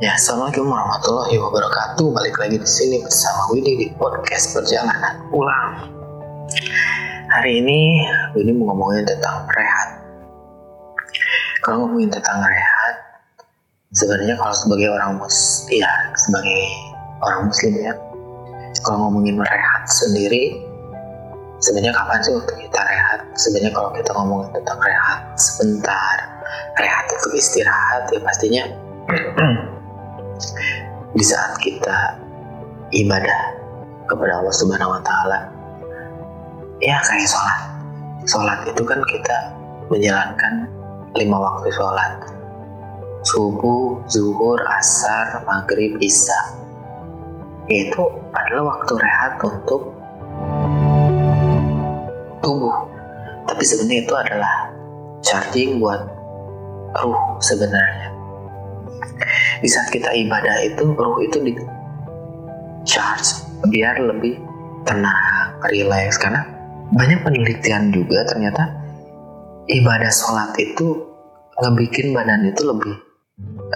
Ya, assalamualaikum warahmatullahi wabarakatuh. Balik lagi di sini bersama Widi di podcast perjalanan pulang. Hari ini Widi mau ngomongin tentang rehat. Kalau ngomongin tentang rehat, sebenarnya kalau sebagai orang mus, ya sebagai orang muslim ya, kalau ngomongin rehat sendiri, sebenarnya kapan sih waktu kita rehat? Sebenarnya kalau kita ngomongin tentang rehat sebentar, rehat untuk istirahat ya pastinya di saat kita ibadah kepada Allah Subhanahu wa taala ya kayak sholat. Sholat itu kan kita menjalankan lima waktu sholat. Subuh, zuhur, asar, maghrib, isya. Itu adalah waktu rehat untuk tubuh. Tapi sebenarnya itu adalah charging buat ruh sebenarnya di saat kita ibadah itu ruh itu di charge biar lebih tenang, relax karena banyak penelitian juga ternyata ibadah sholat itu ngebikin badan itu lebih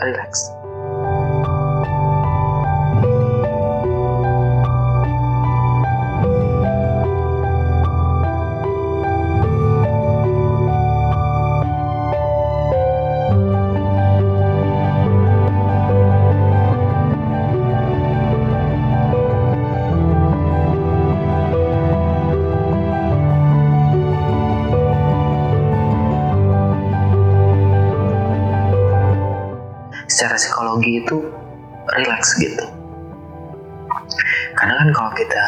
relax. Secara psikologi itu relax gitu. Karena kan kalau kita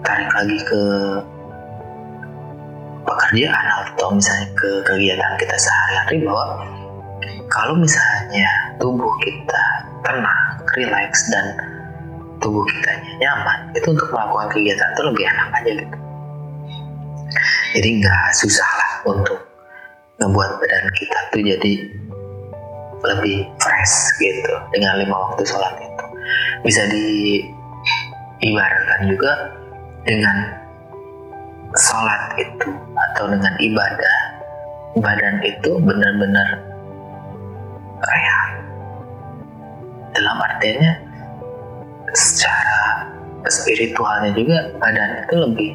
tarik lagi ke pekerjaan atau misalnya ke kegiatan kita sehari-hari bahwa kalau misalnya tubuh kita tenang, relax dan tubuh kita nyaman itu untuk melakukan kegiatan itu lebih enak aja gitu. Jadi nggak susah lah untuk ngebuat badan kita tuh jadi lebih fresh gitu dengan lima waktu sholat itu bisa diibaratkan juga dengan sholat itu atau dengan ibadah. Badan itu benar-benar rehat dalam artinya secara spiritualnya juga badan itu lebih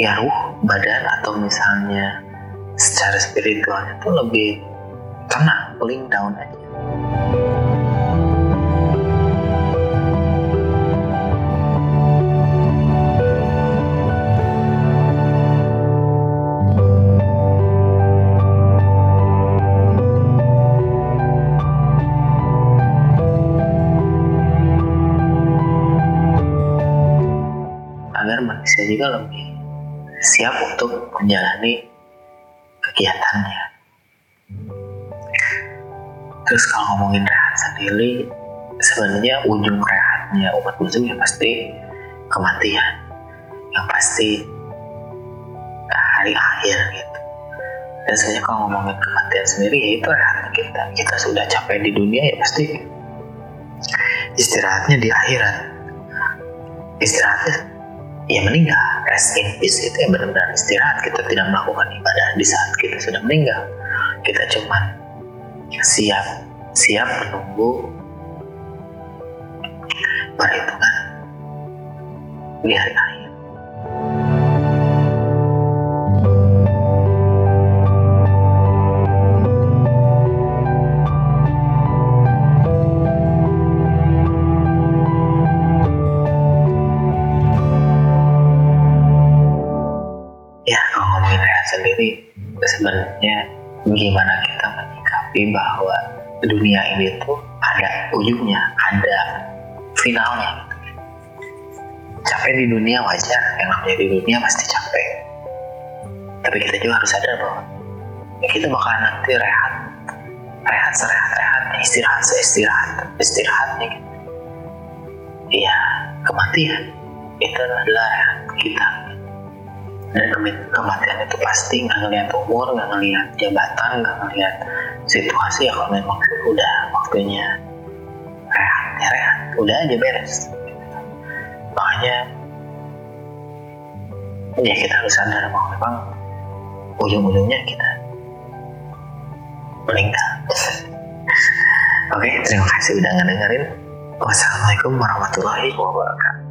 ya ruh badan atau misalnya secara spiritualnya itu lebih tenang, cooling down aja. agar manusia juga lebih siap untuk menjalani kegiatannya. Terus kalau ngomongin rehat sendiri, sebenarnya ujung rehatnya umat muslim ya pasti kematian, yang pasti hari akhir gitu. Dan sebenarnya kalau ngomongin kematian sendiri ya itu rehatnya kita. Kita sudah capek di dunia ya pasti istirahatnya di akhirat. Istirahatnya ya meninggal, rest in peace itu ya benar-benar istirahat. Kita tidak melakukan ibadah di saat kita sudah meninggal. Kita cuman siap siap menunggu perhitungan di hari akhir. Ya, kalau ngomongin sendiri, sebenarnya gimana kita menyikapi bahwa dunia ini tuh ada ujungnya, ada finalnya. Capek di dunia wajar, yang namanya di dunia pasti capek. Tapi kita juga harus sadar bahwa kita bakalan nanti rehat, rehat serehat rehatnya, istirahat seistirahat istirahatnya. Gitu. Iya, kematian itu adalah rehat kita. Dan kematian itu pasti nggak ngelihat umur, nggak ngelihat jabatan, nggak ngelihat situasi ya kalau memang udah waktunya rehat ya rehat udah aja beres makanya ya kita harus sadar bahwa memang ujung-ujungnya kita meninggal Oke, terima kasih udah ngedengerin. Wassalamualaikum warahmatullahi wabarakatuh.